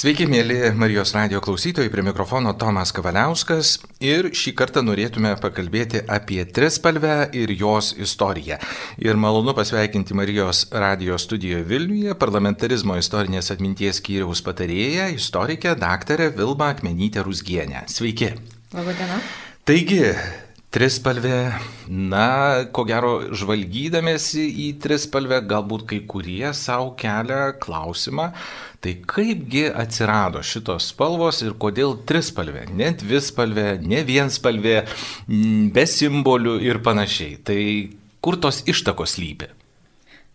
Sveiki, mėly Marijos radio klausytojai, prie mikrofono Tomas Kavaliauskas ir šį kartą norėtume pakalbėti apie trispalvę ir jos istoriją. Ir malonu pasveikinti Marijos radio studijoje Vilniuje parlamentarizmo istorinės atminties skyriaus patarėją, istorikę daktarę Vilmą Akmenytę Rusgienę. Sveiki. Labadiena. Taigi, Trispalvė, na, ko gero, žvalgydamėsi į trispalvę, galbūt kai kurie savo kelia klausimą, tai kaipgi atsirado šitos spalvos ir kodėl trispalvė, ne dvispalvė, ne vienspalvė, be simbolių ir panašiai. Tai kur tos ištakos lypi?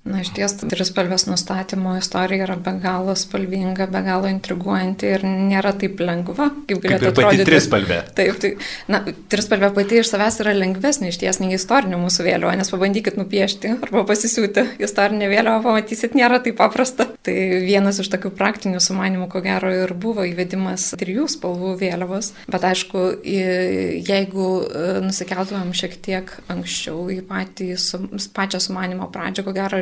Na, iš ties, trispalvės nustatymo istorija yra be galo spalvinga, be galo intriguojanti ir nėra taip lengva, kaip galėtų kaip atrodyti. Trispalvė. Taip, tai, na, trispalvė pati iš savęs yra lengvesnė iš ties nei istorinė mūsų vėliava, nes pabandykit nupiešti arba pasisiūti istorinę vėliavą, pamatysit, nėra taip paprasta. Tai vienas iš tokių praktinių sumanimų, ko gero, ir buvo įvedimas trijų spalvų vėliavos, bet aišku, jeigu e, nusikeltumėm šiek tiek anksčiau į patį, pačią sumanimo pradžią, ko gero,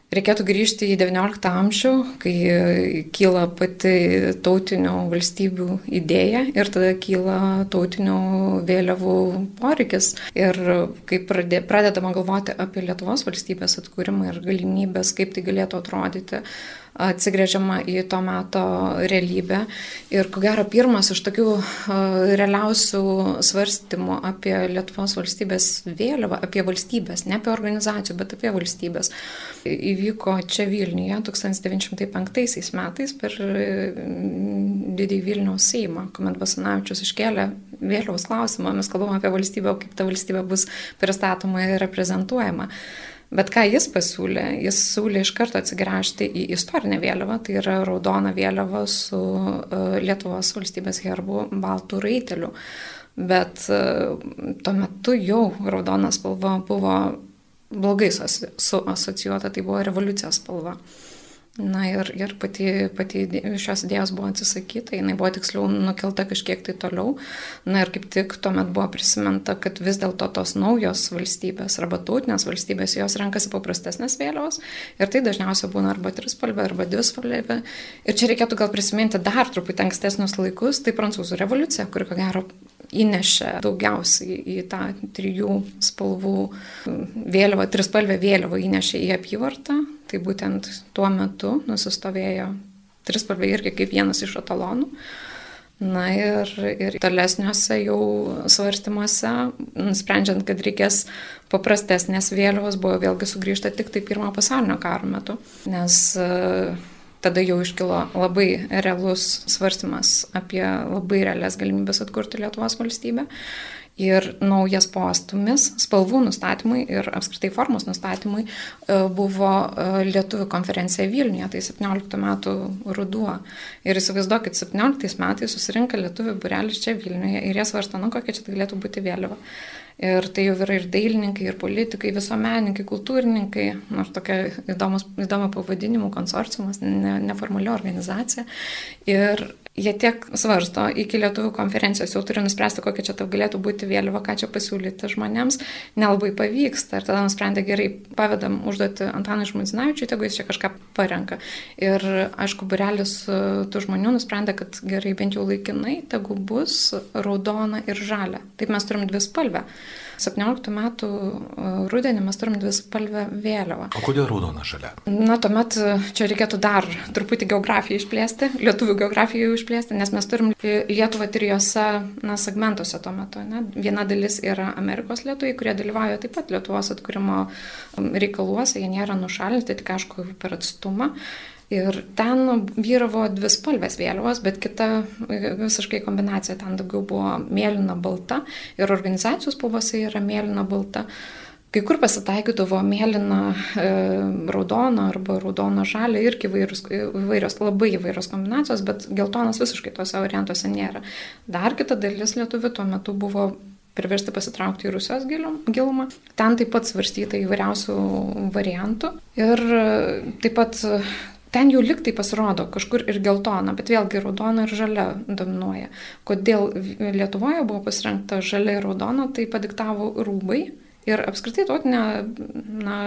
Reikėtų grįžti į XIX amžių, kai kyla pati tautinių valstybių idėja ir tada kyla tautinių vėliavų poreikis. Ir kai pradedama galvoti apie Lietuvos valstybės atkūrimą ir galimybės, kaip tai galėtų atrodyti, atsigrėžiama į to meto realybę. Ir ko gero pirmas iš tokių realiausių svarstymų apie Lietuvos valstybės vėliavą, apie valstybės, ne apie organizacijų, bet apie valstybės, įvyko čia Vilniuje 1905 metais per didįjį Vilniaus Seimą, kuomet Basanavičius iškėlė vėliaus klausimą, mes kalbame apie valstybę, kaip ta valstybė bus pristatoma ir reprezentuojama. Bet ką jis pasiūlė? Jis siūlė iš karto atsigręžti į istorinę vėliavą, tai yra raudona vėliava su uh, Lietuvos valstybės herbu baltų raiteliu. Bet uh, tuo metu jau raudona spalva buvo blogai suasocijuota, tai buvo revoliucijos spalva. Na ir, ir pati, pati šios idėjos buvo atsisakyta, jinai buvo tiksliau nukelta kažkiek tai toliau. Na ir kaip tik tuomet buvo prisiminta, kad vis dėlto tos naujos valstybės arba tautinės valstybės, jos renkasi paprastesnės vėliavos ir tai dažniausiai būna arba trispalvė, arba dvispalvė. Ir čia reikėtų gal prisiminti dar truputį ankstesnius laikus, tai prancūzų revoliucija, kuri ko gero įnešė daugiausiai į tą trijų spalvų vėliavą, trispalvę vėliavą įnešė į apyvartą, tai būtent tuo metu nusistovėjo trispalvė irgi kaip vienas iš etalonų. Na ir, ir tolesniuose jau svarstymuose, sprendžiant, kad reikės paprastesnės vėliavos, buvo vėlgi sugrįžta tik tai pirmo pasaulinio karo metu, nes tada jau iškilo labai realus svarstymas apie labai realias galimybės atkurti Lietuvos valstybę. Ir naujas postumis, spalvų nustatymai ir apskritai formos nustatymai e, buvo e, Lietuvų konferencija Vilniuje, tai 17 metų ruduo. Ir įsivaizduokit, 17 metais susirinka Lietuvų burelis čia Vilniuje ir jie svarsto, nu kokia čia galėtų būti vėliava. Ir tai jau yra ir dailininkai, ir politikai, visuomenininkai, kultūrininkai, nors tokia įdomus, įdomu pavadinimų konsorciumas, ne, neformali organizacija. Ir jie tiek svarsto iki lietuvių konferencijos, jau turi nuspręsti, kokia čia tau galėtų būti vėliava, ką čia pasiūlyti žmonėms, nelabai pavyksta. Ir tada nusprendė gerai, pavedam užduoti Antanui Žmudzinavičiui, tegu jis čia kažką parenka. Ir aišku, burelis tų žmonių nusprendė, kad gerai bent jau laikinai, tegu bus raudona ir žalia. Taip mes turim dvi spalvę. 17 metų e, rudenį mes turim dvi spalvę vėliavą. O kodėl raudona žalia? Na, tuomet e, čia reikėtų dar truputį geografiją išplėsti, lietuvių geografiją išplėsti, nes mes turim Lietuvą trijose na, segmentuose tuo metu. Ne? Viena dalis yra Amerikos lietuviai, kurie dalyvauja taip pat Lietuvos atkūrimo reikaluose, jie nėra nušalinti, tik aišku per atstumą. Ir ten vyravo dvi spalvės vėliavos, bet kita visiškai kombinacija ten daugiau buvo mėlyna balta ir organizacijų spalvose yra mėlyna balta. Kai kur pasitaikydavo mėlyna, e, raudona arba raudona žalia irgi įvairios, įvairios, labai įvairios kombinacijos, bet geltonas visiškai tose variantuose nėra. Dar kita dalis lietuvių tuo metu buvo priversti pasitraukti į Rusijos gilumą. Ten taip pat svarstyta įvairiausių variantų. Ir taip pat Ten jau liktai pasirodo kažkur ir geltona, bet vėlgi raudona ir žalia dominuoja. Kodėl Lietuvoje buvo pasirinkta žalia ir raudona, tai padiktavo rūbai ir apskritai tautinė, na,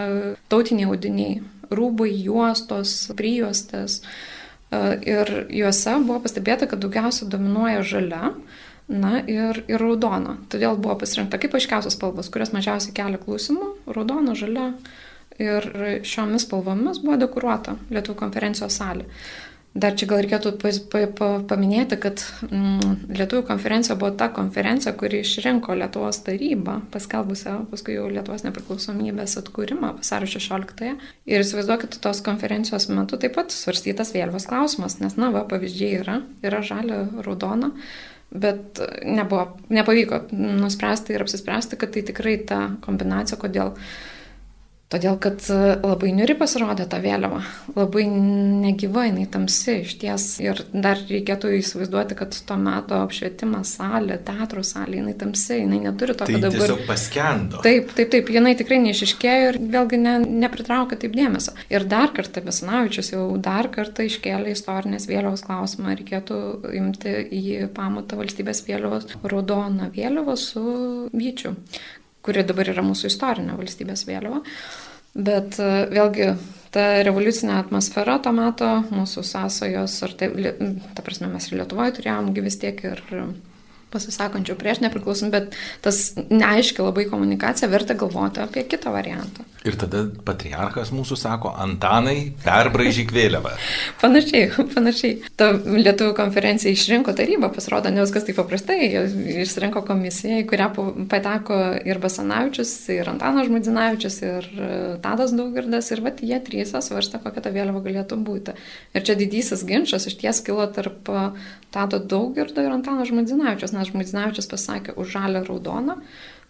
tautiniai audiniai. Rūbai, juostos, prijuostės, ir juose buvo pastebėta, kad daugiausia dominuoja žalia, na ir, ir raudona. Todėl buvo pasirinkta kaip aiškiausias spalvas, kurios mažiausiai kelia klausimų - raudona, žalia. Ir šiomis spalvomis buvo dekoruota Lietuvų konferencijos salė. Dar čia gal reikėtų paminėti, kad mm, Lietuvų konferencija buvo ta konferencija, kuri išrinko Lietuvos tarybą, paskelbusią paskui jau Lietuvos nepriklausomybės atkūrimą vasario 16-ąją. Ir įsivaizduokit, tos konferencijos metu taip pat svarstytas vėliavos klausimas, nes, na, va, pavyzdžiai yra, yra žalia, raudona, bet nebuvo, nepavyko nuspręsti ir apsispręsti, kad tai tikrai ta kombinacija, kodėl Todėl, kad e, labai niuri pasirodė ta vėliava, labai negyva, jinai tamsi iš ties. Ir dar reikėtų įsivaizduoti, kad tuo metu apšvietimas salė, teatro salė, jinai tamsi, jinai neturi to, tai dabar... Tiesiog paskendo. Taip, taip, taip, jinai tikrai neišiškėjo ir vėlgi ne, nepritraukia taip dėmesio. Ir dar kartą Besanavičius jau dar kartą iškėlė istorinės vėliavos klausimą, reikėtų imti į pamatą valstybės vėliavos raudoną vėliavą su vyčiu kuri dabar yra mūsų istorinė valstybės vėliava. Bet e, vėlgi ta revoliucinė atmosfera to meto, mūsų sąsajos, ar tai, ta prasme, mes ir Lietuvoje turėjom vis tiek ir pasisakančių prieš nepriklausom, bet tas neaiški labai komunikacija verta galvoti apie kitą variantą. Ir tada patriarchas mūsų sako, Antanai, perbraižyk vėliavą. panašiai, panašiai. Ta Lietuvų konferencija išrinko tarybą, pasirodo, ne viskas taip paprastai. Išrinko komisiją, į kurią pateko ir Basanavičius, ir Antanas Žmudzinavičius, ir e, Tadas Daugirdas, ir vat jie trys svarstė, kokia ta vėliava galėtų būti. Ir čia didysis ginčas iš ties kilo tarp Tado Daugirdo ir Antano Žmudzinavičius, nes Žmudzinavičius pasakė už žalę raudoną.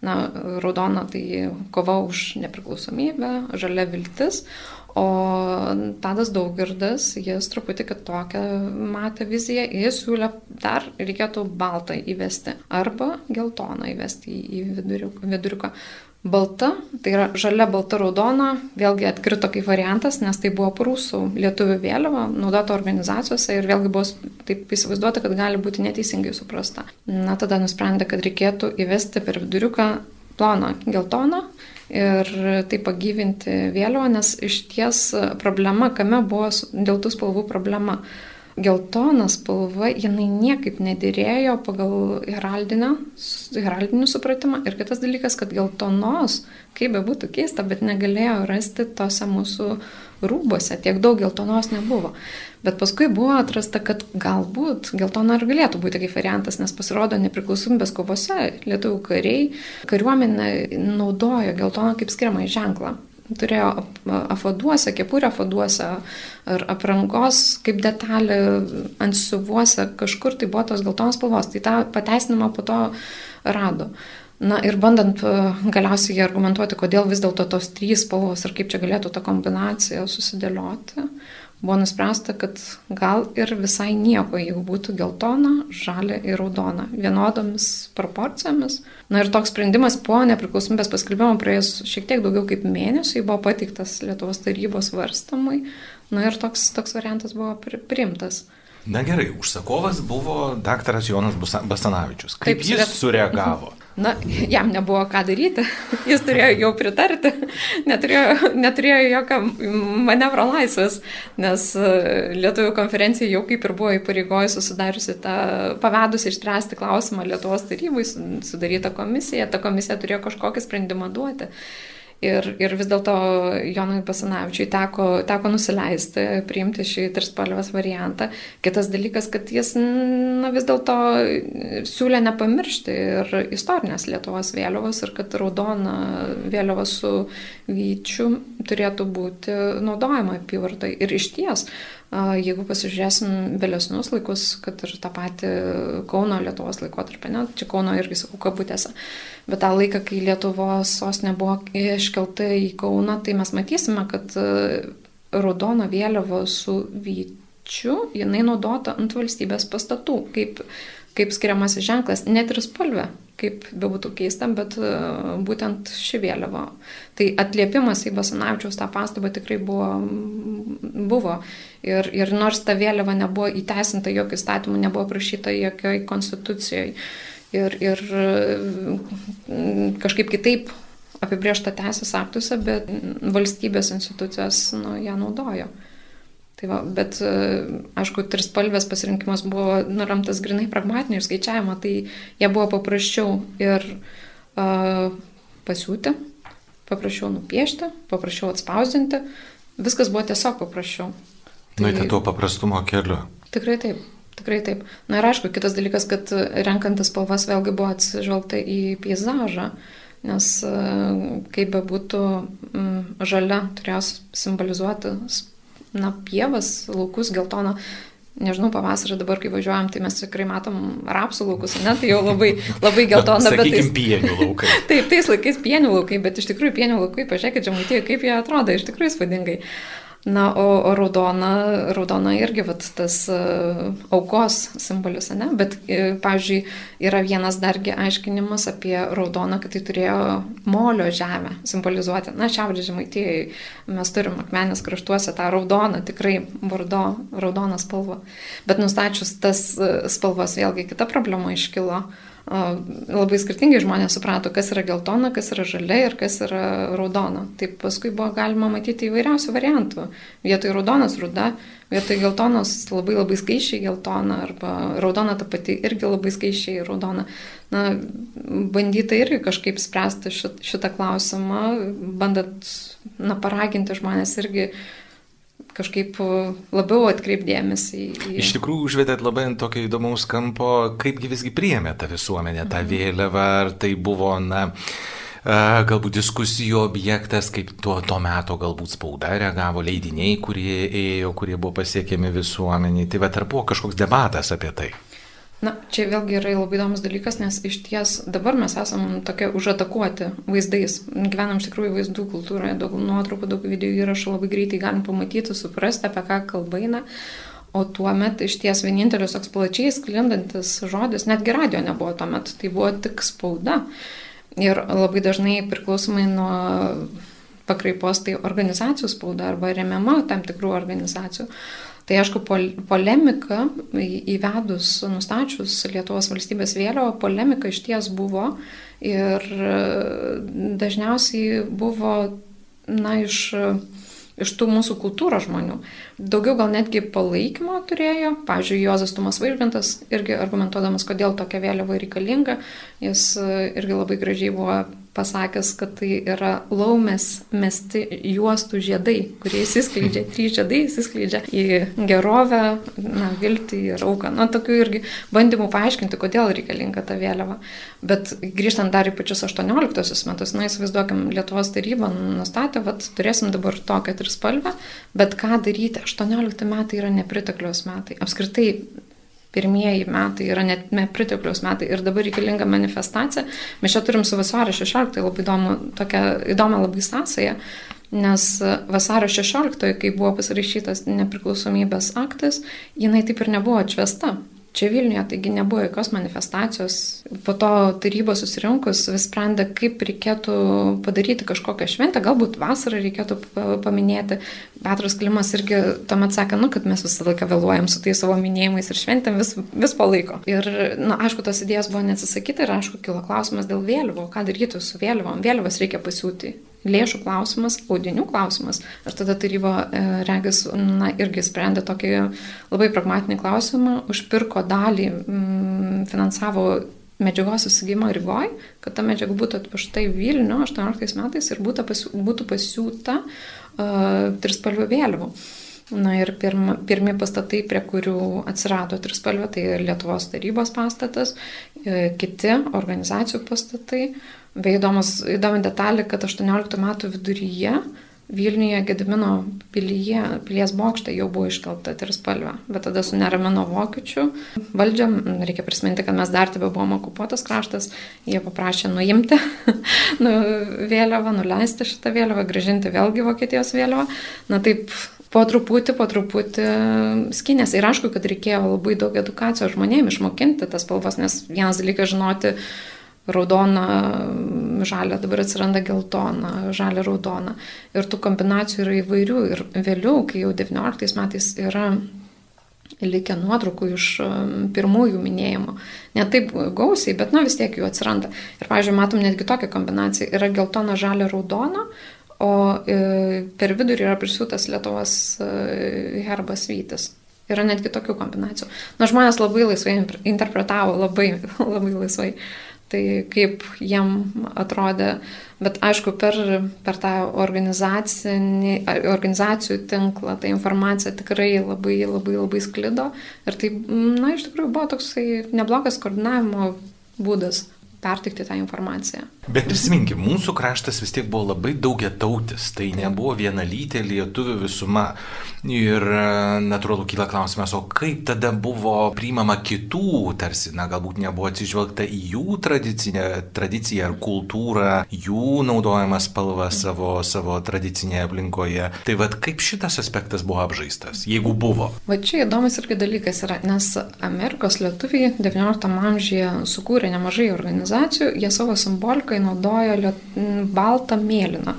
Na, raudona tai kova už nepriklausomybę, žalia viltis, o Tadas Daugirdas, jis truputį kitokią matė viziją, jis siūlė dar reikėtų baltą įvesti arba geltoną įvesti į viduriuką. Balta, tai yra žalia, balta, raudona, vėlgi atkrito kaip variantas, nes tai buvo prūsų lietuvių vėliava, naudota organizacijose ir vėlgi buvo taip įsivaizduota, kad gali būti neteisingai suprasta. Na, tada nusprendė, kad reikėtų įvesti per viduriuką ploną geltoną ir taip pagyvinti vėliavą, nes iš ties problema, kame buvo dėl tų spalvų problema geltona spalva, jinai niekaip nedėrėjo pagal heraldinį supratimą. Ir kitas dalykas, kad geltonos, kaip be būtų keista, bet negalėjo rasti tose mūsų rūbose, tiek daug geltonos nebuvo. Bet paskui buvo atrasta, kad galbūt geltona ir galėtų būti kaip variantas, nes pasirodo nepriklausomybės kovose lietuvių kariai, kariuomenė naudojo geltoną kaip skiriamą ženklą turėjo afaduose, kepurę afaduose ar aprangos kaip detalė ant siuvuose, kažkur tai buvo tos geltonos spalvos. Tai tą pateisinimą po to rado. Na ir bandant galiausiai argumentuoti, kodėl vis dėlto tos trys spalvos ir kaip čia galėtų ta kombinacija susidėlioti, buvo nuspręsta, kad gal ir visai nieko, jeigu būtų geltona, žalia ir raudona, vienodomis proporcijomis. Na ir toks sprendimas po nepriklausomybės paskelbimo praėjus šiek tiek daugiau kaip mėnesiui buvo pateiktas Lietuvos tarybos svarstamui. Na ir toks, toks variantas buvo priimtas. Na gerai, užsakovas buvo daktaras Jonas Basanavičius. Kaip Taip, jis sureagavo? Na, jam nebuvo ką daryti, jis turėjo jau pritarti, neturėjo, neturėjo jokio manevro laisvės, nes e, Lietuvų konferencija jau kaip ir buvo įpareigojusi susidariusi tą, pavedusi išspręsti klausimą Lietuvos tarybai, sudaryta komisija, ta komisija turėjo kažkokį sprendimą duoti. Ir, ir vis dėlto Jonui Pasanavičiui teko, teko nusileisti, priimti šį trispalvės variantą. Kitas dalykas, kad jis na, vis dėlto siūlė nepamiršti ir istorinės Lietuvos vėliavos ir kad raudona vėliava su vyčiu turėtų būti naudojama apyvartai. Ir iš ties, Jeigu pasižiūrėsim vėlesnius laikus, kad ir tą patį Kauno Lietuvos laikotarpį, ne, čia Kauno irgi sakau kabutėse, bet tą laiką, kai Lietuvos sostinė buvo iškelta į Kauną, tai mes matysime, kad raudona vėliava su vyčiu, jinai naudota ant valstybės pastatų, kaip, kaip skiriamasis ženklas, net ir spalvė kaip bebūtų keista, bet e, būtent ši vėliava. Tai atliepimas į Basanavičiaus tą pastabą tikrai buvo. buvo. Ir, ir nors ta vėliava nebuvo įteisinta jokių įstatymų, nebuvo prašyta jokioj konstitucijoje ir, ir kažkaip kitaip apibriešta teisės aktuose, bet valstybės institucijos nu, ją naudojo. Tai va, bet, e, aišku, trispalvės pasirinkimas buvo nuramtas grinai pragmatinio išskaičiavimo, tai jie buvo paprasčiau ir uh, pasiūti, paprasčiau nupiešti, paprasčiau atspausdinti, viskas buvo tiesiog paprasčiau. Tai... Nuėti tuo paprastumo keliu. Tikrai taip. Tikrai taip. Na ir aišku, kitas dalykas, kad renkantis spalvas vėlgi buvo atsižvelgta į peizažą, nes kaip be būtų, žalia turėjo simbolizuoti na, pievas, laukus, geltoną. Nežinau, pavasarį dabar, kai važiuojam, tai mes tikrai matom rapsų laukus, ne, tai jau labai, labai geltona, bet... Sakykim, tais... pienių laukai. taip, tais laikais pienių laukai, bet iš tikrųjų pienių laukai, pažiūrėkit, žemaitėje, kaip jie atrodo, iš tikrųjų įspūdingai. Na, o, o raudona, raudona irgi vat, tas uh, aukos simbolis, ne? Bet, uh, pavyzdžiui, yra vienas dargi aiškinimas apie raudoną, kad tai turėjo molio žemę simbolizuoti. Na, šiaurės žemaitėjai mes turim akmenės kraštuose tą raudoną, tikrai vardo, raudoną spalvą. Bet nustačius tas uh, spalvas, vėlgi kita problema iškilo. Uh, labai skirtingai žmonės suprato, kas yra geltona, kas yra žalia ir kas yra raudona. Taip paskui buvo galima matyti įvairiausių variantų. Vietoj raudonas ruda, vietoj geltonos labai labai skaičiai geltona arba raudona ta pati irgi labai skaičiai raudona. Na, bandyta irgi kažkaip spręsti šitą klausimą, bandant, na, paraginti žmonės irgi uh, kažkaip labiau atkreipdėmėsi į... Iš tikrųjų, užvedėt labai ant tokio įdomaus kampo, kaipgi visgi priėmė tą visuomenę, tą mhm. vėliavą, ar tai buvo, na, galbūt diskusijų objektas, kaip tuo, tuo metu galbūt spauda reagavo, leidiniai, kurie ėjo, kurie buvo pasiekiami visuomeniai. Tai va, ar buvo kažkoks debatas apie tai? Na, čia vėlgi yra labai įdomus dalykas, nes iš ties dabar mes esam tokie užatakuoti vaizdais. Gyvenam iš tikrųjų vaizdų kultūroje, daug nuotraukų, daug video įrašų labai greitai galim pamatyti, suprasti, apie ką kalba eina. O tuo metu iš ties vienintelis toks plačiai sklindantis žodis, netgi radio nebuvo tuo metu, tai buvo tik spauda. Ir labai dažnai priklausomai nuo pakraipos tai organizacijų spauda arba remiama tam tikrų organizacijų. Tai aišku, pol, polemika įvedus, nustačius Lietuvos valstybės vėliavą, polemika iš ties buvo ir dažniausiai buvo, na, iš iš tų mūsų kultūros žmonių. Daugiau gal netgi palaikymo turėjo, pavyzdžiui, Jozas Tumas Vairgantas irgi argumentuodamas, kodėl tokia vėliava reikalinga, jis irgi labai gražiai buvo pasakęs, kad tai yra laumės mesti juostų žiedai, kurie įsiskleidžia, trys žiedai įsiskleidžia į gerovę, na, viltį ir auką. Na, tokių irgi bandymų paaiškinti, kodėl reikalinga ta vėliava. Bet grįžtant dar į pačius 18 metus, na, įsivaizduokim, Lietuvos taryba nustatė, kad turėsim dabar tokią trispalvę, bet ką daryti, 18 metai yra nepriteklios metai. Apskritai pirmieji metai yra net nepritekliaus metai ir dabar reikalinga manifestacija. Mes čia turim su vasario 16, tai labai įdomu, tokia įdomi labai sąsaja, nes vasario 16, kai buvo pasirašytas nepriklausomybės aktas, jinai taip ir nebuvo atšvesta čia Vilniuje, taigi nebuvo jokios manifestacijos. Po to taryba susirinkus vis sprendė, kaip reikėtų padaryti kažkokią šventę, galbūt vasarą reikėtų paminėti. Petras Klimas irgi tuomet sakė, nu, kad mes visą laiką vėluojam su tais savo minėjimais ir šventėm vis, vis palaiko. Ir, na, aišku, tos idėjos buvo neatsisakyti ir, aišku, kilo klausimas dėl vėliavo, ką daryti su vėliavom. Vėliavas reikia pasiūti lėšų klausimas, audinių klausimas. Ir tada taryba, e, regis, na, irgi sprendė tokį labai pragmatinį klausimą, užpirko dalį, mm, finansavo medžiagos įsigymą Rygoj, kad ta medžiaga būtų atvežta į Vilnių 18 metais ir būtų, pasiū, būtų pasiūta uh, trispalvių vėliavų. Na ir pirma, pirmi pastatai, prie kurių atsirado trispalvė, tai Lietuvos tarybos pastatas, e, kiti organizacijų pastatai, įdomus, įdomi detalė, kad 18 metų viduryje Vilniuje Gedimino pilyje, pilies bokšte jau buvo iškelta trispalvė, bet tada suneramino vokiečių valdžią, reikia prisiminti, kad mes dar tebe buvome okupuotas kraštas, jie paprašė nuimti nu, vėliavą, nuleisti šitą vėliavą, gražinti vėlgi Vokietijos vėliavą. Na taip, po truputį, po truputį skinės. Ir aišku, kad reikėjo labai daug edukacijos žmonėms išmokinti tas spalvas, nes vienas dalykas žinoti, raudona, žalia, dabar atsiranda geltona, žalia, raudona. Ir tų kombinacijų yra įvairių. Ir vėliau, kai jau 19 metais yra likę nuotraukų iš um, pirmųjų minėjimų. Ne taip gausiai, bet na vis tiek jų atsiranda. Ir, pavyzdžiui, matom netgi tokią kombinaciją. Yra geltona, žalia, raudona, o per vidurį yra prisiūtas Lietuvos herbas Vytis. Yra netgi tokių kombinacijų. Na, žmonės labai laisvai interpretavo, labai, labai laisvai. Tai kaip jiem atrodė, bet aišku, per, per tą organizacijų tinklą ta informacija tikrai labai, labai, labai sklido. Ir tai, na, iš tikrųjų buvo toksai neblogas koordinavimo būdas pertikti tą informaciją. Bet prisiminkim, mūsų kraštas vis tiek buvo labai daugia tautis, tai nebuvo vienalytė lietuvių visuma. Ir e, natūralu kyla klausimas, o kaip tada buvo priimama kitų, tarsi, na, galbūt nebuvo atsižvelgta į jų tradiciją ar kultūrą, jų naudojamas spalvą savo, savo tradicinėje aplinkoje. Tai vad kaip šitas aspektas buvo apžaistas, jeigu buvo? Va čia įdomus irgi dalykas yra, nes Amerikos lietuviai XIX amžiuje sukūrė nemažai organizacijų, jie savo simbolikai naudojo baltą mėlyną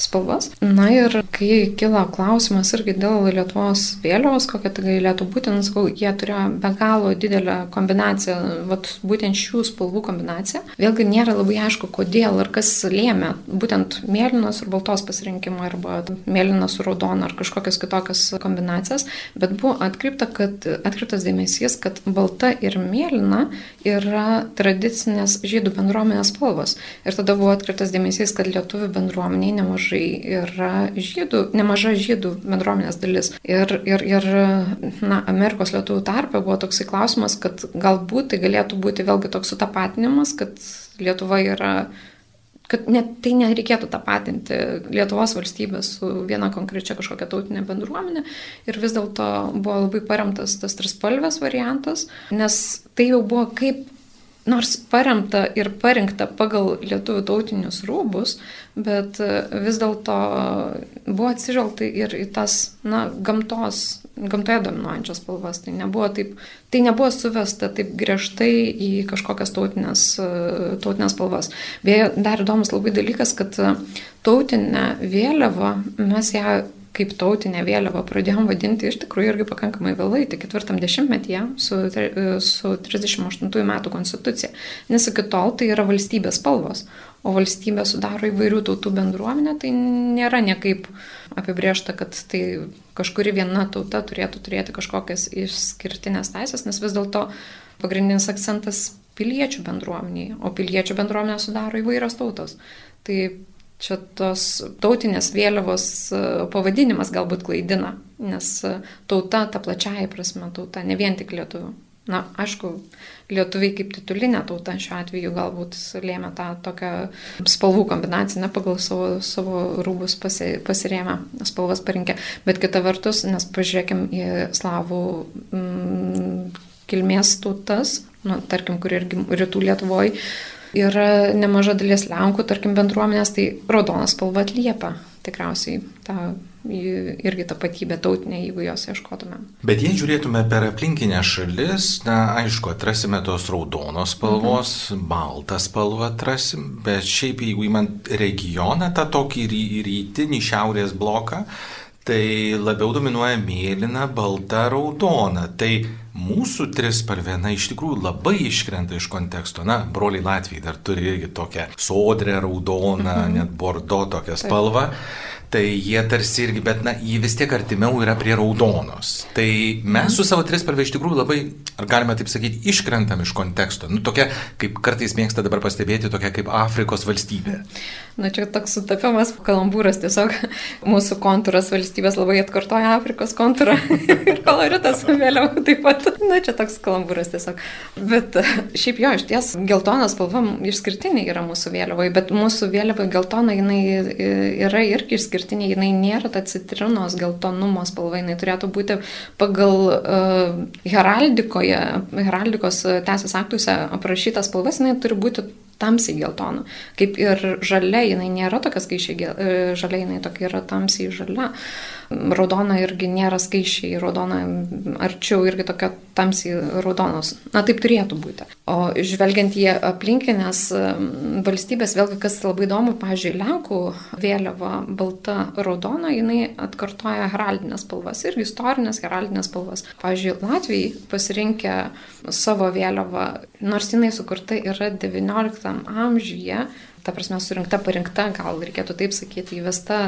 spalvas. Na ir kai kilo klausimas irgi dėl Lietuvos vėliavos, kokia tai galėtų būti, nusakau, jie turėjo be galo didelę kombinaciją, vat, būtent šių spalvų kombinaciją. Vėlgi nėra labai aišku, kodėl ir kas lėmė būtent mėlynos ir baltos pasirinkimą arba mėlynos su raudona ar kažkokias kitokias kombinacijas, bet buvo atkreipta, kad, atkreiptas dėmesys, kad balta ir mėlyna yra tradicinės žydų bendruomenės spalvos. Ir tada buvo atkreiptas dėmesys, kad lietuvių bendruomeniai nemažai nemažai yra žydų, nemaža žydų bendruomenės dalis. Ir, ir, ir na, Amerikos lietuvių tarpe buvo toksai klausimas, kad galbūt tai galėtų būti vėlgi toks sutapatinimas, kad Lietuva yra kad net tai nereikėtų tapatinti Lietuvos valstybės su viena konkrečia kažkokia tautinė bendruomenė ir vis dėlto buvo labai paremtas tas trispalvės variantas, nes tai jau buvo kaip nors paremta ir parinkta pagal lietuvių tautinius rūbus, bet e, vis dėlto buvo atsižvelgta ir į tas, na, gamtos, gamtoje dominuojančias spalvas. Tai nebuvo, taip, tai nebuvo suvesta taip griežtai į kažkokias tautinės, e, tautinės spalvas. Beje, dar įdomus labai dalykas, kad e, tautinę vėliavą mes ją kaip tautinę vėliavą pradėjom vadinti iš tikrųjų irgi pakankamai vėlai, tik ketvirtam dešimtmetyje su, su 38 metų konstitucija. Nes iki tol tai yra valstybės spalvos, o valstybė sudaro įvairių tautų bendruomenę, tai nėra niekaip apibriešta, kad tai kažkuri viena tauta turėtų turėti kažkokias išskirtinės teisės, nes vis dėlto pagrindinis akcentas piliečių bendruomeniai, o piliečių bendruomenę sudaro įvairios tautos. Tai čia tos tautinės vėliavos e, pavadinimas galbūt klaidina, nes e, tauta, ta plačiaja prasme tauta, ne vien tik lietuvių. Na, aišku, lietuviai kaip titulinė tauta šiuo atveju galbūt lėmė tą tokią spalvų kombinaciją, ne pagal savo, savo rūbus pasi, pasirėmę, spalvas parinkę. Bet kita vertus, nes pažiūrėkim į slavų mm, kilmės tautas, nu, tarkim, kur irgi rytų Lietuvoje yra nemaža dalis Lenkų, tarkim, bendruomenės, tai raudonas spalva atliepia tikriausiai tą irgi tapatybę tautinę, jeigu jos ieškotume. Bet jei žiūrėtume per aplinkinę šalis, na, aišku, atrasime tos raudonos spalvos, mhm. baltą spalvą atrasim, bet šiaip jeigu įmant regioną, tą tokį ry rytinį šiaurės bloką, tai labiau dominuoja mėlyna, balta, raudona. Tai mūsų trispalvė, na, iš tikrųjų labai iškrenta iš konteksto. Na, broliai Latvijai dar turi irgi tokią sodrę, raudoną, mhm. net bordo tokią spalvą. Taip tai jie tarsi irgi, bet na, jie vis tiek artimiau yra prie raudonos. Tai mes su savo trispalvė iš tikrųjų labai, ar galime taip sakyti, iškrentam iš konteksto. Nu, tokia, kaip kartais mėgsta dabar pastebėti, tokia kaip Afrikos valstybė. Na, čia toks sutapimas, kalambūras tiesiog mūsų kontūras valstybės labai atkartoja Afrikos kontūrą ir koloritas vėliau taip pat. Na, čia toks kalambūras tiesiog. Bet šiaip jo, iš ties geltona spalva išskirtinė yra mūsų vėliavoje, bet mūsų vėliavoje geltona jinai yra irgi išskirtinė išskirtinė, jinai nėra ta citrinos geltonumo spalva, jinai turėtų būti pagal uh, heraldikoje, heraldikos teisės aktuose aprašytas spalvas, jinai turi būti tamsiai geltona. Kaip ir žalia, jinai nėra tokia skaičiai e, žalia, jinai tokia yra tamsiai žalia. Raudona irgi nėra skaičiai, raudona arčiau irgi tokia tamsiai raudonos. Na taip turėtų būti. O žvelgiant į aplinkinės valstybės, vėlgi kas labai įdomu, pažiūrėjau, Lenkų vėliava balta raudona, jinai atkartoja heraldinės spalvas ir istorinės heraldinės spalvas. Pavyzdžiui, Latvijai pasirinkę savo vėliavą, nors jinai sukurta yra XIX amžiuje, ta prasme, surinkta, parinkta, gal reikėtų taip sakyti, įvesta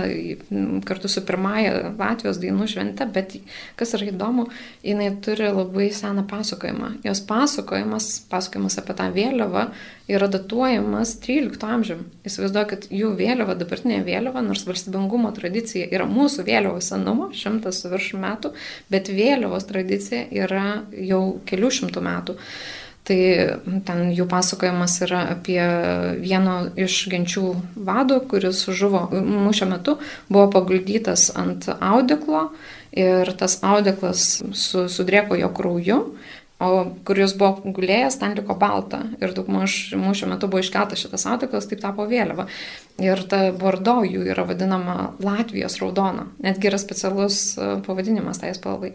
kartu su pirmąja Latvijos dainų švente, bet kas yra įdomu, jinai turi labai seną pasakojimą. Jos pasakojimas, pasakojimas apie tą vėliavą yra datuojamas 13 amžiumi. Įsivaizduokit, jų vėliava, dabartinė vėliava, nors valstybingumo tradicija yra mūsų vėliavos senumo, šimtas virš metų, bet vėliavos tradicija yra jau kelių šimtų metų. Tai ten jų pasakojimas yra apie vieno iš genčių vadų, kuris žuvo mūšio metu, buvo paguldytas ant audeklo ir tas audeklas su, sudrėko jo krauju, o kur jis buvo gulėjęs, ten liko balta. Ir daugmaž mūšio metu buvo iškeltas šitas audeklas, taip tapo vėliava. Ir ta bordo jų yra vadinama Latvijos raudona. Netgi yra specialus pavadinimas tai spalvai.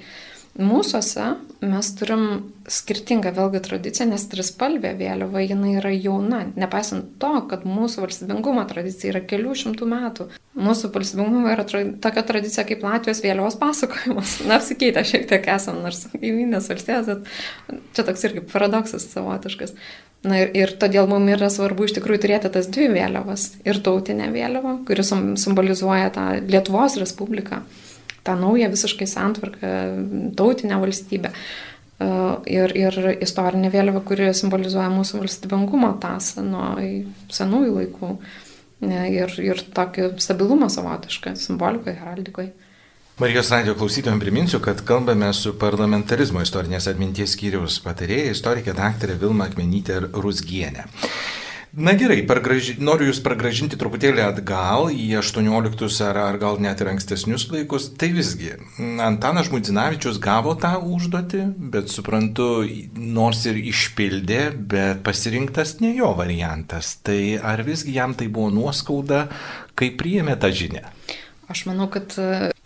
Mūsuose mes turim skirtingą vėlgi tradiciją, nes trispalvė vėliava jinai yra jauna, nepaisant to, kad mūsų valstybingumo tradicija yra kelių šimtų metų. Mūsų valstybingumo yra tra tokia tradicija kaip Latvijos vėliavos pasakojimas. Na, apsikeitę šiek tiek esam, nors įminės valstybės, bet čia toks irgi paradoksas savotiškas. Na ir, ir todėl mums yra svarbu iš tikrųjų turėti tas dvi vėliavas. Ir tautinę vėliavą, kuri simbolizuoja tą Lietuvos Respubliką tą naują visiškai santvarką, tautinę valstybę. E, ir, ir istorinė vėliava, kuri simbolizuoja mūsų valstybingumo tasą nuo senųjų laikų. E, ir, ir tokį stabilumą savotišką simbolikoje, heraldikoje. Marijos radio klausytojams priminsiu, kad kalbame su parlamentarizmo istorinės atminties skyriaus patarėja istorikė daktarė Vilma Akmenytė Rusgienė. Na gerai, pargraži... noriu Jūs pragražinti truputėlį atgal į 18 ar, ar gal net ir ankstesnius laikus. Tai visgi, Antanas Žmudzinavičius gavo tą užduotį, bet suprantu, nors ir išpildė, bet pasirinktas ne jo variantas. Tai ar visgi jam tai buvo nuoskauda, kai priėmė tą žinią? Aš manau, kad,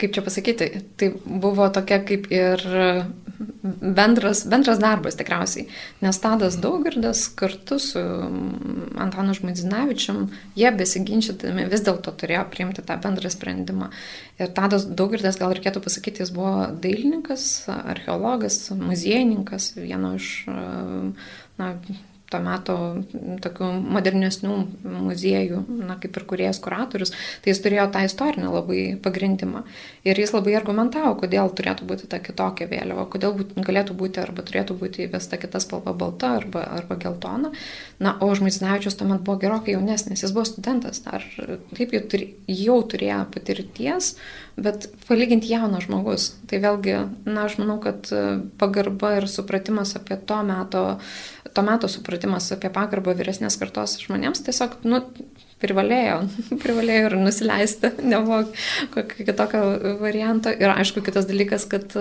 kaip čia pasakyti, tai buvo tokia kaip ir bendras, bendras darbas tikriausiai. Nes Tadas Daugirdas kartu su Antanu Žmaidzinavičiam, jie besiginčytami vis dėlto turėjo priimti tą bendrą sprendimą. Ir Tadas Daugirdas, gal reikėtų pasakyti, jis buvo dailininkas, archeologas, muziejininkas, vieno iš na, to meto tokių modernesnių muziejų, na, kaip ir kuriejas kuratorius, tai jis turėjo tą istorinę labai pagrindimą. Ir jis labai argumentavo, kodėl turėtų būti ta kitokia vėliava, kodėl būt, galėtų būti arba turėtų būti įvesta kita spalva balta arba, arba geltona. Na, o Žmaizinavičius tuomet buvo gerokai jaunesnis, jis buvo studentas, dar taip jau, turi, jau turėjo patirties, bet palyginti jaunas žmogus. Tai vėlgi, na, aš manau, kad pagarba ir supratimas apie to meto to meto supratimas apie pagarbą vyresnės kartos žmonėms tiesiog, nu, privalėjo, privalėjo ir nusileisti, nebuvo kokio kitokio varianto. Ir aišku, kitas dalykas, kad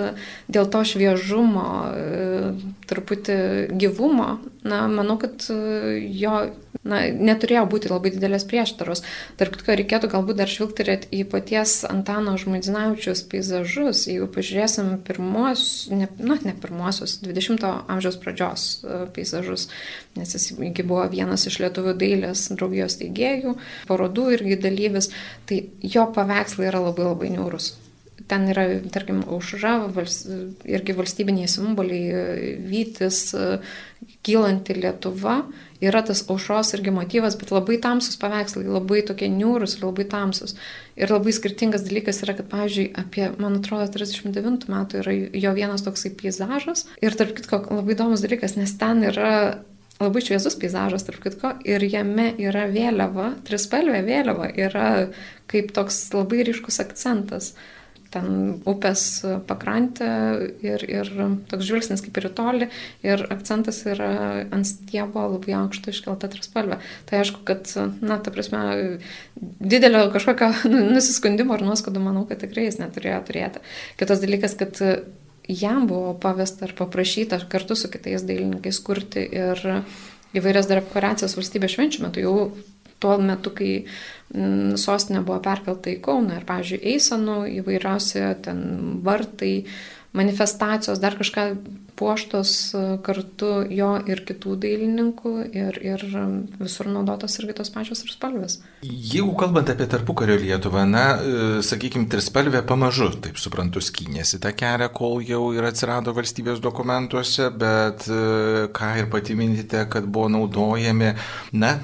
dėl to šviežumo, truputį gyvumo, na, manau, kad jo na, neturėjo būti labai didelės prieštaros. Tarp kitko, reikėtų galbūt dar žvilgterėti į paties Antano Žmaidzinavičius peizažus. Jeigu pažiūrėsim pirmos, ne, na, ne pirmosios, 20-ojo amžiaus pradžios e, peizažus, nes jis buvo vienas iš lietuvių dailės draugijos teigėjų, parodų irgi dalyvis, tai jo paveikslai yra labai labai niūrus. Ten yra, tarkim, aušra, vals, irgi valstybiniai simboliai, vytis, kylanti Lietuva, yra tas aušros irgi motyvas, bet labai tamsus paveikslai, labai tokie niūrus ir labai tamsus. Ir labai skirtingas dalykas yra, kad, pavyzdžiui, apie, man atrodo, 39 metų yra jo vienas toksai peizažas. Ir tarp kitko, labai įdomus dalykas, nes ten yra labai šviesus peizažas, tarp kitko, ir jame yra vėliava, trispalvė vėliava, yra kaip toks labai ryškus akcentas ten upės pakrantė ir, ir toks žvilgsnis kaip ir į tolį ir akcentas yra ant stiebo labai aukšto iškelta trispalvė. Tai aišku, kad, na, ta prasme, didelio kažkokio nusiskundimo ar nuoskaudų manau, kad tikrai jis neturėjo turėti. Kitas dalykas, kad jam buvo pavesta ar paprašyta kartu su kitais dailininkais kurti ir įvairias dekoracijas valstybės švenčių metu. Jau tuo metu, kai mm, sostinė buvo perkelta į Kauną ir, pavyzdžiui, eisenų įvairiausi ten vartai, manifestacijos, dar kažką puoštos e, kartu jo ir kitų dailininkų ir, ir visur naudotos irgi tos pačios ir spalvės. Jeigu kalbant apie tarpukario Lietuvą, na, e, sakykime, trispalvė pamažu, taip suprantu, skynėsi tą kelią, kol jau ir atsirado valstybės dokumentuose, bet e, ką ir pati minite, kad buvo naudojami, na,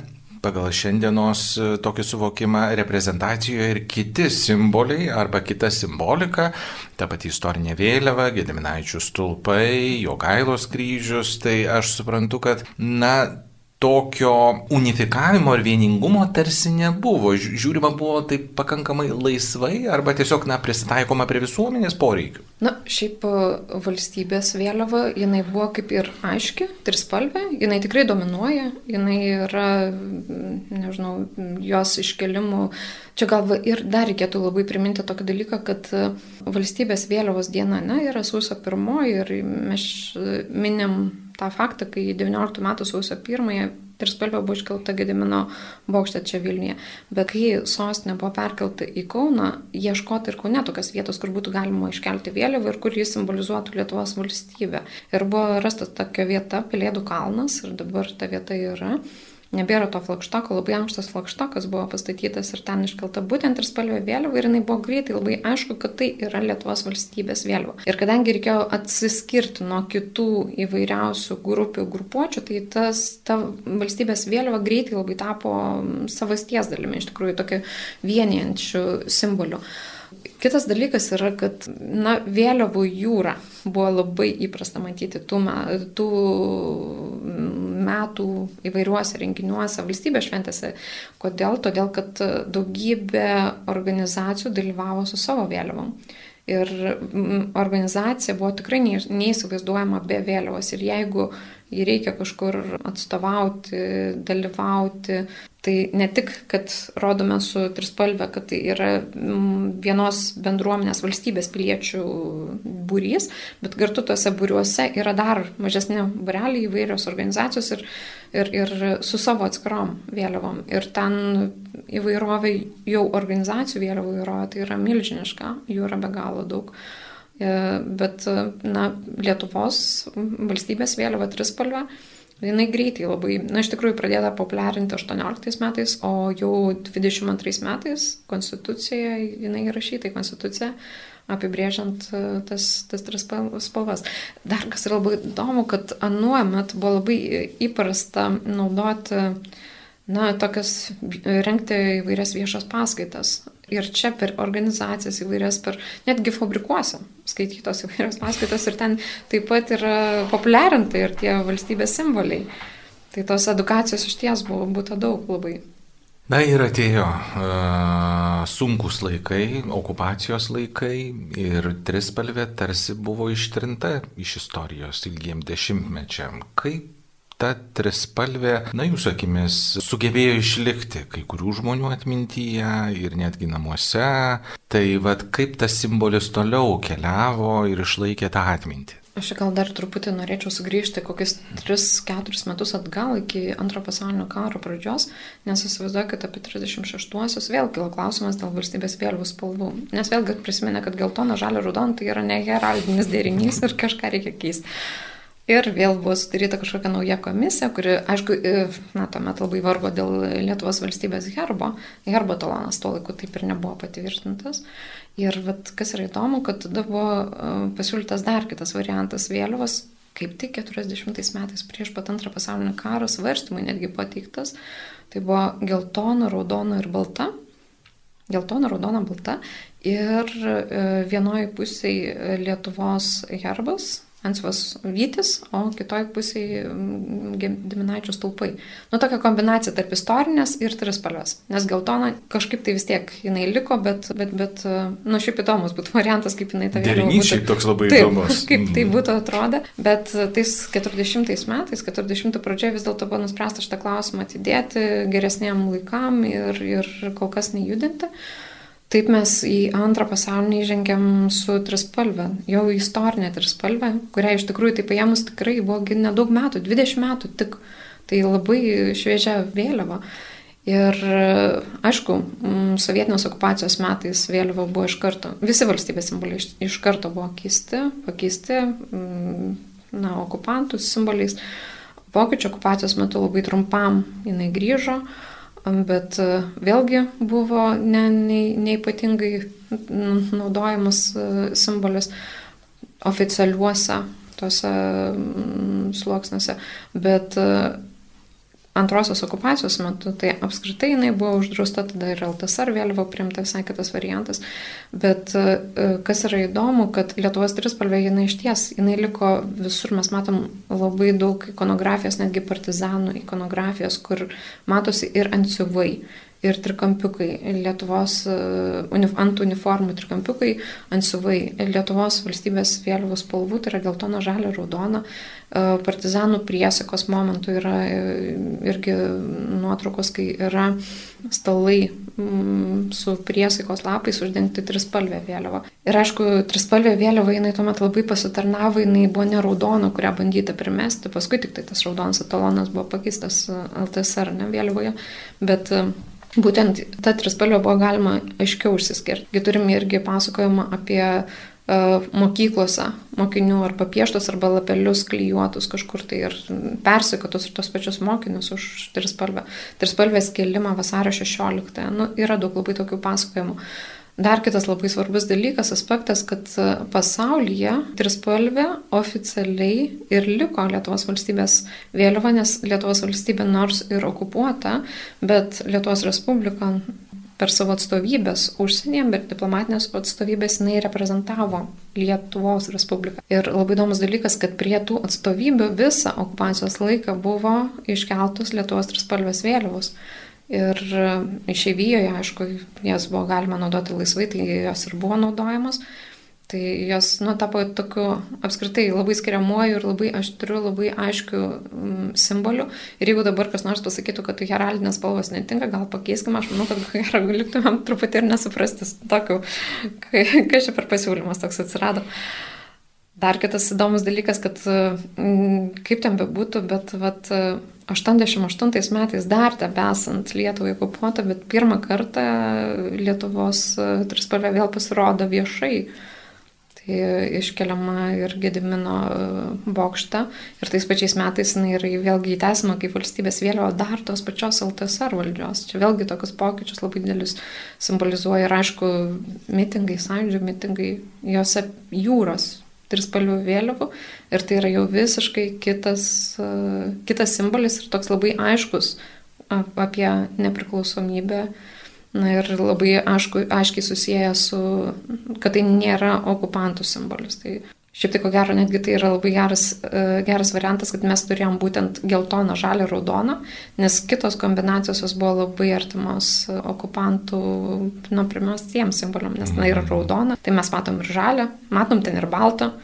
pagal šiandienos e, tokį suvokimą reprezentacijoje ir kiti simboliai arba kita simbolika, ta pati istorinė vėliava, Gediminaičių stulpai, Jogailos kryžius, tai aš suprantu, kad, na, tokio unifikavimo ir vieningumo tarsi nebuvo. Žiūrima buvo taip pakankamai laisvai arba tiesiog, na, pristaikoma prie visuomenės poreikių. Na, šiaip e, valstybės vėliava, jinai buvo kaip ir aiški, trispalvė, jinai tikrai dominuoja, jinai yra, nežinau, jos iškelimų. Čia gal ir dar reikėtų labai priminti tokį dalyką, kad e, valstybės vėliavos diena, ne, yra sausio pirmoji ir mes minim tą faktą, kai 19 metų sausio 1 trispalvė buvo iškelta Gedimino bokšte čia Vilniuje. Bet kai sostinė buvo perkelta į Kauną, ieškoti ir Kaune tokios vietos, kur būtų galima iškelti vėliavą ir kur jis simbolizuotų Lietuvos valstybę. Ir buvo rastas tokia vieta, Pelėdų kalnas, ir dabar ta vieta yra nebėra to flagštoko, labai ankštas flagštokas buvo pastatytas ir ten iškelta būtent ir spalvė vėliava ir jinai buvo greitai labai aišku, kad tai yra Lietuvos valstybės vėliava. Ir kadangi reikėjo atsiskirti nuo kitų įvairiausių grupių, grupuočių, tai tas, ta valstybės vėliava greitai labai tapo savasties dalimi, iš tikrųjų tokia vienijančių simbolių. Kitas dalykas yra, kad na, vėliavų jūra buvo labai įprasta matyti tų, tų metų įvairiuose renginiuose, valstybės šventėse. Kodėl? Todėl, kad daugybė organizacijų dalyvavo su savo vėliavom. Ir organizacija buvo tikrai neįsivaizduojama be vėliavos. Ir jeigu jį reikia kažkur atstovauti, dalyvauti, Tai ne tik, kad rodome su trispalvė, kad tai yra mm, vienos bendruomenės valstybės piliečių būrys, bet kartu tuose būriuose yra dar mažesni bureliai įvairios organizacijos ir, ir, ir su savo atskirom vėliavom. Ir ten įvairovė, jau organizacijų vėliavų įvairovė, tai yra milžiniška, jų yra be galo daug. E, bet, na, Lietuvos valstybės vėliava trispalvė jinai greitai labai, na iš tikrųjų pradėta populiarinti 18 metais, o jau 22 metais konstitucijoje jinai įrašyta į konstituciją apibrėžiant e, tas, tas tris spalvas. Dar kas yra labai įdomu, kad anuomet buvo labai įprasta naudoti, na, tokias, renkti įvairias viešas paskaitas ir čia per organizacijas įvairias, per netgi fabrikuose skaitytos įvairios paskaitos ir ten taip pat yra populiarinta ir tie valstybės simboliai. Tai tos edukacijos iš ties buvo būtų daug labai. Na ir atėjo uh, sunkus laikai, okupacijos laikai ir trispalvė tarsi buvo ištrinta iš istorijos ilgiem dešimtmečiam. Kaip ta trispalvė, na jūsų akimis, sugebėjo išlikti kai kurių žmonių atmintyje ir netgi namuose. Tai vad kaip tas simbolis toliau keliavo ir išlaikė tą atmintį. Aš gal dar truputį norėčiau sugrįžti kokius 3-4 metus atgal iki antro pasaulinio karo pradžios, nes įsivaizduoju, kad apie 36-uosius vėl kilo klausimas dėl valstybės vėliavų spalvų. Nes vėlgi prisiminė, kad geltona, žalia, raudona tai yra ne heraldinis derinys ir kažką reikia keisti. Ir vėl buvo sudaryta kažkokia nauja komisija, kuri, aišku, na, tuomet labai vargo dėl Lietuvos valstybės herbo. Herbo talonas tuo laiku taip ir nebuvo patvirtintas. Ir vat, kas yra įdomu, kad tada buvo e, pasiūlytas dar kitas variantas vėliavos, kaip tik 40 metais prieš pat antrą pasaulinį karą svarstymui netgi pateiktas. Tai buvo geltona, raudona ir balta. Geltona, raudona, balta. Ir e, vienoje pusėje Lietuvos herbas, Ansvas Vytis, o kitoj pusėje Gediminaičio stulpai. Nu, tokia kombinacija tarp istorinės ir trispalvės. Nes geltona kažkaip tai vis tiek jinai liko, bet, bet, bet nu, šiaip įdomus būtų variantas, kaip jinai vėliavą. Derinys šiaip toks labai taip, įdomus. Kaip tai mhm. būtų atrodę. Bet tais 40 metais, 40 pradžioje vis dėlto buvo nuspręsta šitą klausimą atidėti geresniam laikam ir, ir kol kas nejudinti. Taip mes į antrą pasaulinį įžengėm su trispalvė, jau istorinė trispalvė, kurią iš tikrųjų tai paėmus tikrai buvo nedaug metų, 20 metų tik, tai labai šviežia vėliava. Ir aišku, sovietinės okupacijos metais vėliava buvo iš karto, visi valstybės simboliai iš karto buvo keisti, pakeisti, na, okupantų simboliais. Vokiečių okupacijos metu labai trumpam jinai grįžo, bet e, vėlgi buvo ne, ne, neipatingai naudojamas e, simbolis oficialiuose tuose sluoksniuose, bet e, antrosios okupacijos metu, tai apskritai jinai buvo uždrausta, tada ir LTSR vėliava priimta visai kitas variantas. Bet e, kas yra įdomu, kad Lietuvos trispalvė jinai iš ties, jinai liko visur, mes matom labai daug ikonografijos, netgi partizanų ikonografijos, kur matosi ir antsiuvai ir trikampiukai, Lietuvos e, ant uniformų trikampiukai, ansiuvai, Lietuvos valstybės vėliavos spalvų, tai yra geltona, žalia, raudona, e, partizanų priesikos momentų yra e, irgi nuotraukos, kai yra stalai mm, su priesaikos lapais uždengti trispalvę vėliavą. Ir aišku, trispalvė vėliava jinai tuomet labai pasitarnavo, jinai buvo ne raudona, kurią bandyta primesti, paskui tik tai tas raudonas etalonas buvo pakeistas LTSR ne vėliavoje, bet Būtent ta trispalvė buvo galima aiškiau išsiskirti. Gi turim irgi pasakojimą apie uh, mokyklose mokinių arba pieštus arba lapelius klyjuotus kažkur tai ir persikotus ir tos pačius mokinius už trispalvę. Trispalvės kelimą vasario 16. Nu, yra daug labai tokių pasakojimų. Uh, Dar kitas labai svarbus dalykas, aspektas, kad e, pasaulyje trispalvė oficialiai ir liko Lietuvos valstybės vėliava, nes Lietuvos valstybė nors ir okupuota, bet Lietuvos Respublika per savo atstovybės užsienyje, bet diplomatinės atstovybės jinai reprezentavo Lietuvos Respubliką. Ir labai įdomus dalykas, kad prie tų atstovybių visą okupacijos laiką buvo iškeltos Lietuvos trispalvės vėliavos. Ir išeivijoje, aišku, jas buvo galima naudoti laisvai, tai jos ir buvo naudojamos. Tai jos, nu, tapo tokiu apskritai labai skiriamuoju ir labai aštriu, labai aiškiu mm, simboliu. Ir jeigu dabar kas nors pasakytų, kad heraldinės spalvos netinka, gal pakeiskime, aš manau, kad gerai liktumėm truputį ir nesuprasti tokiu, kas čia per pasiūlymas toks atsirado. Dar kitas įdomus dalykas, kad mm, kaip ten bebūtų, bet vat, 88 metais dar tebesant Lietuvai okupuota, bet pirmą kartą Lietuvos e, trispalvė vėl pasirodo viešai. Tai iškeliama ir Gedimino e, bokšte ir tais pačiais metais jinai yra vėlgi įtesima kaip valstybės vėliava dar tos pačios LTSR valdžios. Čia vėlgi tokius pokyčius labai didelius simbolizuoja ir aišku, mitingai, sąjūdžio mitingai, juose jūros trispalvių vėliavų ir tai yra jau visiškai kitas, kitas simbolis ir toks labai aiškus apie nepriklausomybę. Na ir labai aišku, aiškiai susiję su, kad tai nėra okupantų simbolis. Tai Šiaip tai ko gero, netgi tai yra labai geras, geras variantas, kad mes turėjom būtent geltoną, žalį, raudoną, nes kitos kombinacijos jos buvo labai artimos okupantų, nu, primestiems simboliam, nes na yra mhm. raudona, tai mes matom ir žalę, matom ten ir baltą.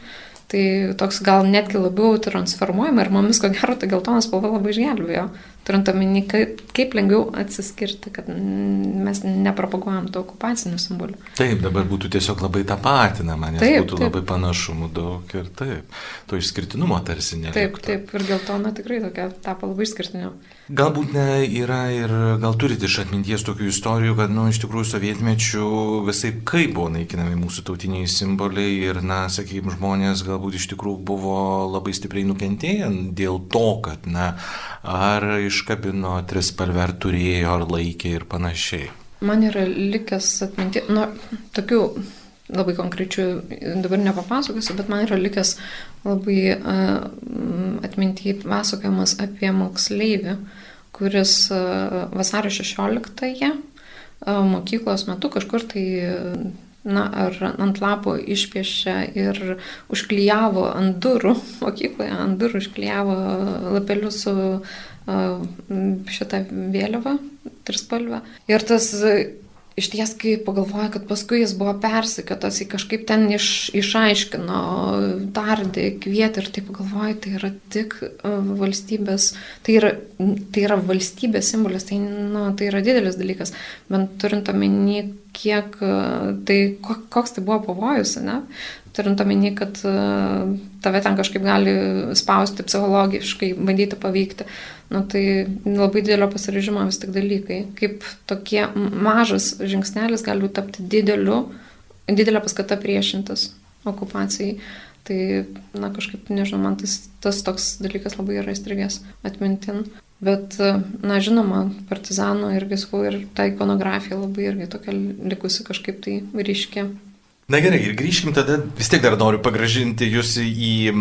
Tai toks gal netgi labiau transformuojama ir mumis ko gero ta geltona spalva labai išgelbėjo turint omeny, kaip, kaip lengviau atsiskirti, kad mes nepropaguojam tų okupacinių simbolių. Taip, dabar būtų tiesiog labai tapatinama, nes taip, būtų taip. labai panašumų daug ir taip, to išskirtinumo tarsi nėra. Taip, taip, ir geltona tikrai tokia tapo labai išskirtinio. Galbūt ne, yra ir gal turite iš atminties tokių istorijų, kad, na, nu, iš tikrųjų sovietmečių visai kaip buvo naikinami mūsų tautiniai simboliai ir, na, sakykime, žmonės galbūt iš tikrųjų buvo labai stipriai nukentėję dėl to, kad, na, ar iškabino trispalvę, ar turėjo, ar laikė ir panašiai. Man yra likęs atminti, na, tokių labai konkrečių dabar nepapasakosiu, bet man yra likęs labai atminti pasakojimas apie moksleivį, kuris vasario 16-ąją uh, mokyklos metu kažkur tai na, ar ant lapo išpiešė ir užklyjavo ant durų, mokykloje ant durų užklyjavo lapelius su šitą vėliavą, trispalvę. Ir tas iš ties, kai pagalvoja, kad paskui jis buvo persikėtas, jį kažkaip ten iš, išaiškino, tardė, kvietė ir taip pagalvoja, tai yra tik valstybės, tai yra, tai yra valstybės simbolis, tai, nu, tai yra didelis dalykas, bent turint omeny, kiek tai, koks tai buvo pavojus, ne? Turint omeny, kad tave ten kažkaip gali spausti psichologiškai, bandyti paveikti nu, tai labai didelio pasirežimo vis tik dalykai. Kaip tokie mažas žingsnelis gali tapti dideliu, didelė paskata priešintis okupacijai. Tai, na, kažkaip, nežinau, man tas, tas toks dalykas labai yra įstrigęs atmintin. Bet, na, žinoma, partizanų irgi sakau, ir ta ikonografija labai irgi tokia likusi kažkaip tai ryški. Na gerai, ir grįžkim tada, vis tiek dar noriu pagražinti jūs į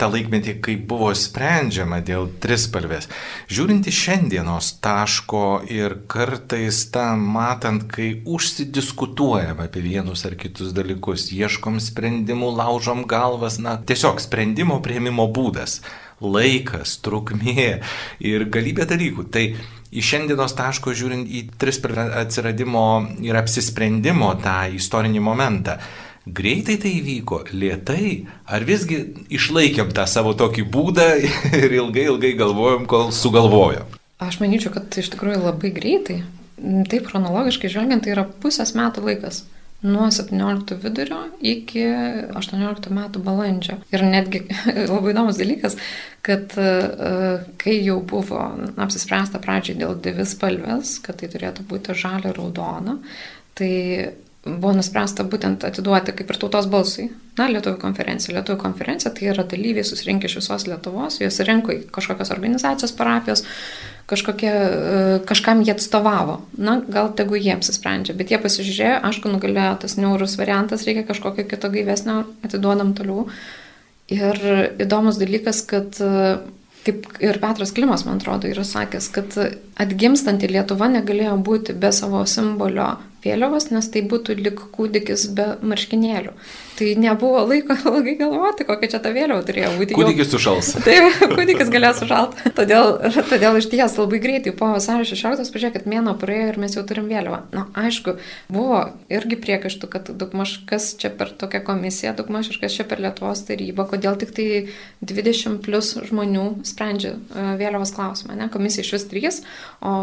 tą laikmetį, kai buvo sprendžiama dėl trispalvės. Žiūrint iš šiandienos taško ir kartais tą matant, kai užsidiskutuojam apie vienus ar kitus dalykus, ieškom sprendimų, laužom galvas, na, tiesiog sprendimo prieimimo būdas, laikas, trukmė ir galybė dalykų. Tai iš šiandienos taško žiūrint į trispalvę atsiradimo ir apsisprendimo tą istorinį momentą. Greitai tai įvyko, lietai, ar visgi išlaikėm tą savo tokį būdą ir ilgai, ilgai galvojom, kol sugalvojom? Aš manyčiau, kad iš tikrųjų labai greitai. Taip, chronologiškai žvelgiant, tai yra pusės metų laikas nuo 17 vidurio iki 18 metų balandžio. Ir netgi labai įdomus dalykas, kad e, kai jau buvo apsispręsta pradžiai dėl dvispalvės, kad tai turėtų būti žalia ir raudona, tai buvo nuspręsta būtent atiduoti kaip ir tautos balsui. Na, Lietuvų konferencija. Lietuvų konferencija tai yra dalyviai susirinkę iš visos Lietuvos, juos rinko kažkokios organizacijos, parapijos, kažkokie, e, kažkam jie atstovavo. Na, gal tegu jie apsisprendžia, bet jie pasižiūrėjo, aišku, nugalėjo tas neurus variantas, reikia kažkokio kito gaivesnio, atiduodam toliau. Ir įdomus dalykas, kad e, kaip ir Petras Klimas, man atrodo, yra sakęs, kad atgimstanti Lietuva negalėjo būti be savo simbolio vėliavos, nes tai būtų lik kūdikis be marškinėlių. Tai nebuvo laiko ilgai galvoti, kokia čia ta vėliava turėjo būti. Kūdikis sušals. Taip, kūdikis galėjo sušalti. Todėl, todėl iš ties labai greitai po vasario 16, pažiūrėkit, mėno praėjo ir mes jau turim vėliavą. Na, aišku, buvo irgi priekaištų, kad daugmaž kas čia per tokią komisiją, daugmaž kas čia per Lietuvos tarybą, kodėl tik tai 20 plus žmonių sprendžia e, vėliavos klausimą. Ne? Komisija iš vis 3, o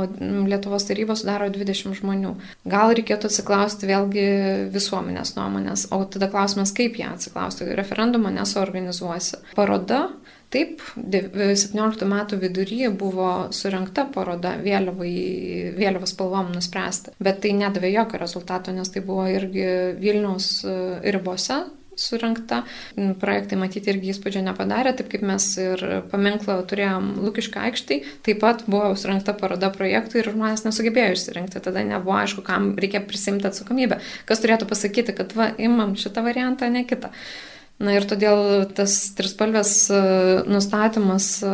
Lietuvos taryba sudaro 20 žmonių. Gal reikėtų atsiklausti vėlgi visuomenės nuomonės, o tada klausimas, kaip ją atsiklausti. Referendumą nesuorganizuosi. Paroda Taip, 17 metų viduryje buvo surinkta paroda vėliavai, vėliavos spalvom nuspręsta, bet tai nedavė jokio rezultato, nes tai buvo irgi Vilniaus e, ribose surinkta. Projektai matyti irgi įspūdžio nepadarė, taip kaip mes ir paminklą turėjom Lukišką aikštį, taip pat buvo surinkta paroda projektų ir žmonės nesugebėjo išsirinkti, tada nebuvo aišku, kam reikia prisimti atsakomybę, kas turėtų pasakyti, kad va, imam šitą variantą, ne kitą. Na ir todėl tas trispalvės e, nustatymas, e,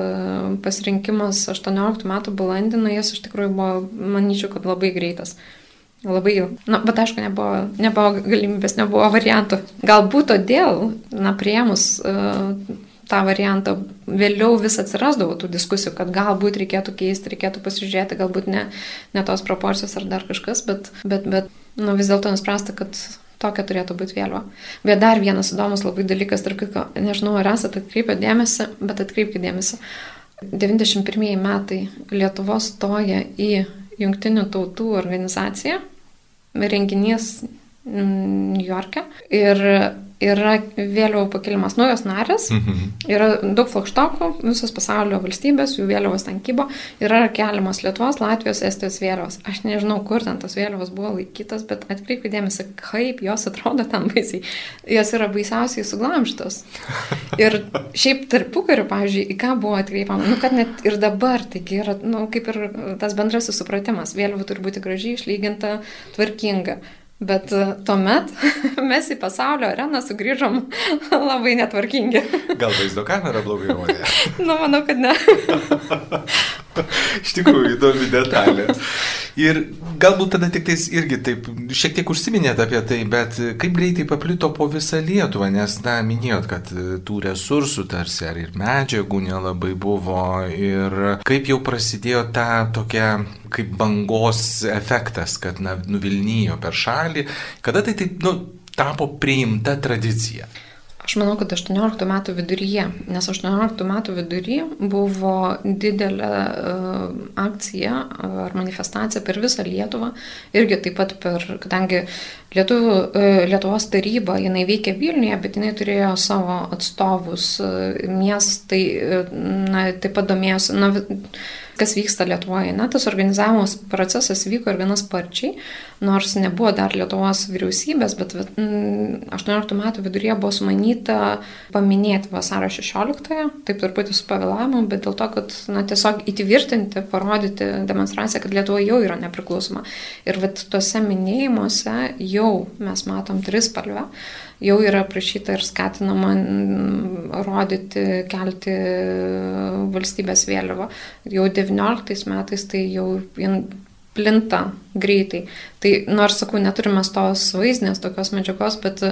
pasirinkimas 18 metų balandį, na jis iš tikrųjų buvo, manyčiau, kad labai greitas. Labai. Na, bet aišku, nebuvo, nebuvo galimybės, nebuvo variantų. Galbūt todėl, na, priemus uh, tą variantą, vėliau vis atsirasdavo tų diskusijų, kad galbūt reikėtų keisti, reikėtų pasižiūrėti, galbūt ne, ne tos proporcijos ar dar kažkas, bet, bet, bet nu, vis dėlto nuspręsta, kad tokia turėtų būti vėliava. Bet dar vienas įdomus labai dalykas, tarp kitko, nežinau, ar esate atkreipę dėmesį, bet atkreipkite dėmesį. 91 metai Lietuvos stoja į Junktinių tautų organizaciją renginys Niujorke ir yra vėliavų pakelimas naujos narės, mhm. yra daug flagštokų, visos pasaulio valstybės, jų vėliavos ten kybo, yra keliamos Lietuvos, Latvijos, Estijos vėliavos. Aš nežinau, kur ten tos vėliavos buvo laikytos, bet atkreipkite dėmesį, kaip jos atrodo ten baisiai. Jos yra baisiausiai suglamštos. Ir šiaip tarpukariu, pavyzdžiui, į ką buvo atkreipiama, nu kad net ir dabar, taigi yra, nu, kaip ir tas bendrasis supratimas, vėliava turi būti gražiai išlyginta, tvarkinga. Bet e, tuomet mes į pasaulio areną sugrįžom labai netvarkingi. Gal vaizdo kamera blogai rodė? nu, manau, kad ne. Iš tikrųjų, įdomi detalė. Ir galbūt tada tik tais irgi taip, šiek tiek užsiminėt apie tai, bet kaip greitai paplito po visą Lietuvą, nes, na, minėjot, kad tų resursų tarsi ar ir medžiagų nelabai buvo ir kaip jau prasidėjo ta tokia kaip bangos efektas, kad, na, nuvilnijo per šalį, kada tai taip, nu, tapo priimta tradicija. Aš manau, kad 18 metų viduryje, nes 18 metų viduryje buvo didelė uh, akcija ar manifestacija per visą Lietuvą, irgi taip pat per, kadangi Lietuvų, uh, Lietuvos taryba, jinai veikia Vilniuje, bet jinai turėjo savo atstovus, uh, miestai, uh, na, taip pat domėjosi, na, kas vyksta Lietuvoje. Na, tas organizavimas procesas vyko ir vienas sparčiai. Nors nebuvo dar Lietuvos vyriausybės, bet 18 metų viduryje buvo sumanyta paminėti vasaro 16-ąją, taip truputį su pavėlavimu, bet dėl to, kad na, tiesiog įtvirtinti, parodyti demonstraciją, kad Lietuva jau yra nepriklausoma. Ir vat tuose minėjimuose jau mes matom trispalvę jau yra prašyta ir skatinama rodyti, kelti valstybės vėliavą. Jau 19 metais tai jau plinta greitai. Tai nors, sakau, neturime tos vaizdinės tokios medžiagos, bet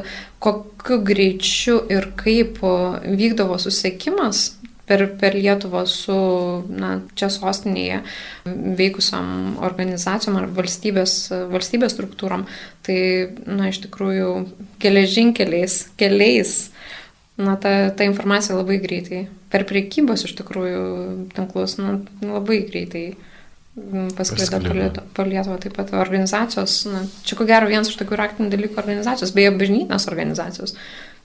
kokiu greičiu ir kaip vykdavo susiekimas per, per Lietuvą su na, čia sostinėje veikusiam organizacijom ar valstybės, valstybės struktūrom, tai, na, iš tikrųjų, geležinkeliais, keliais, na, ta, ta informacija labai greitai, per priekybos iš tikrųjų tinklus, na, labai greitai pasklido po Lietuvą taip pat organizacijos, na, čia ko gero vienas iš tokių raktinių dalykų organizacijos, beje, bažnytinės organizacijos,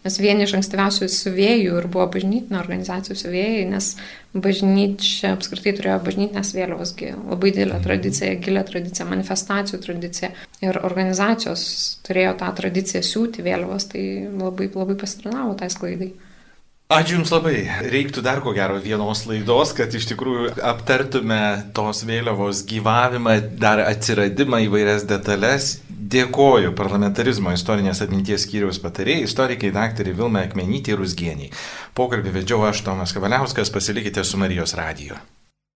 Nes vieni iš ankstyviausių suvėjų ir buvo bažnytinio organizacijų suvėjai, nes bažnyčia apskritai turėjo bažnytinės vėliavos, labai didelę mhm. tradiciją, gilę tradiciją, manifestacijų tradiciją. Ir organizacijos turėjo tą tradiciją siūti vėliavos, tai labai, labai pasitarnavo tai sklaidai. Ačiū Jums labai. Reiktų dar ko gero vienos laidos, kad iš tikrųjų aptartume tos vėliavos gyvavimą, dar atsiradimą įvairias detalės. Dėkoju parlamentarizmo istorinės atminties skyriaus patarėjai, istorikai daktarė Vilma Akmenytė ir Rusgieniai. Pokalbį vedžiau aš Tomas Kavaliauskas, pasilikite su Marijos radiju.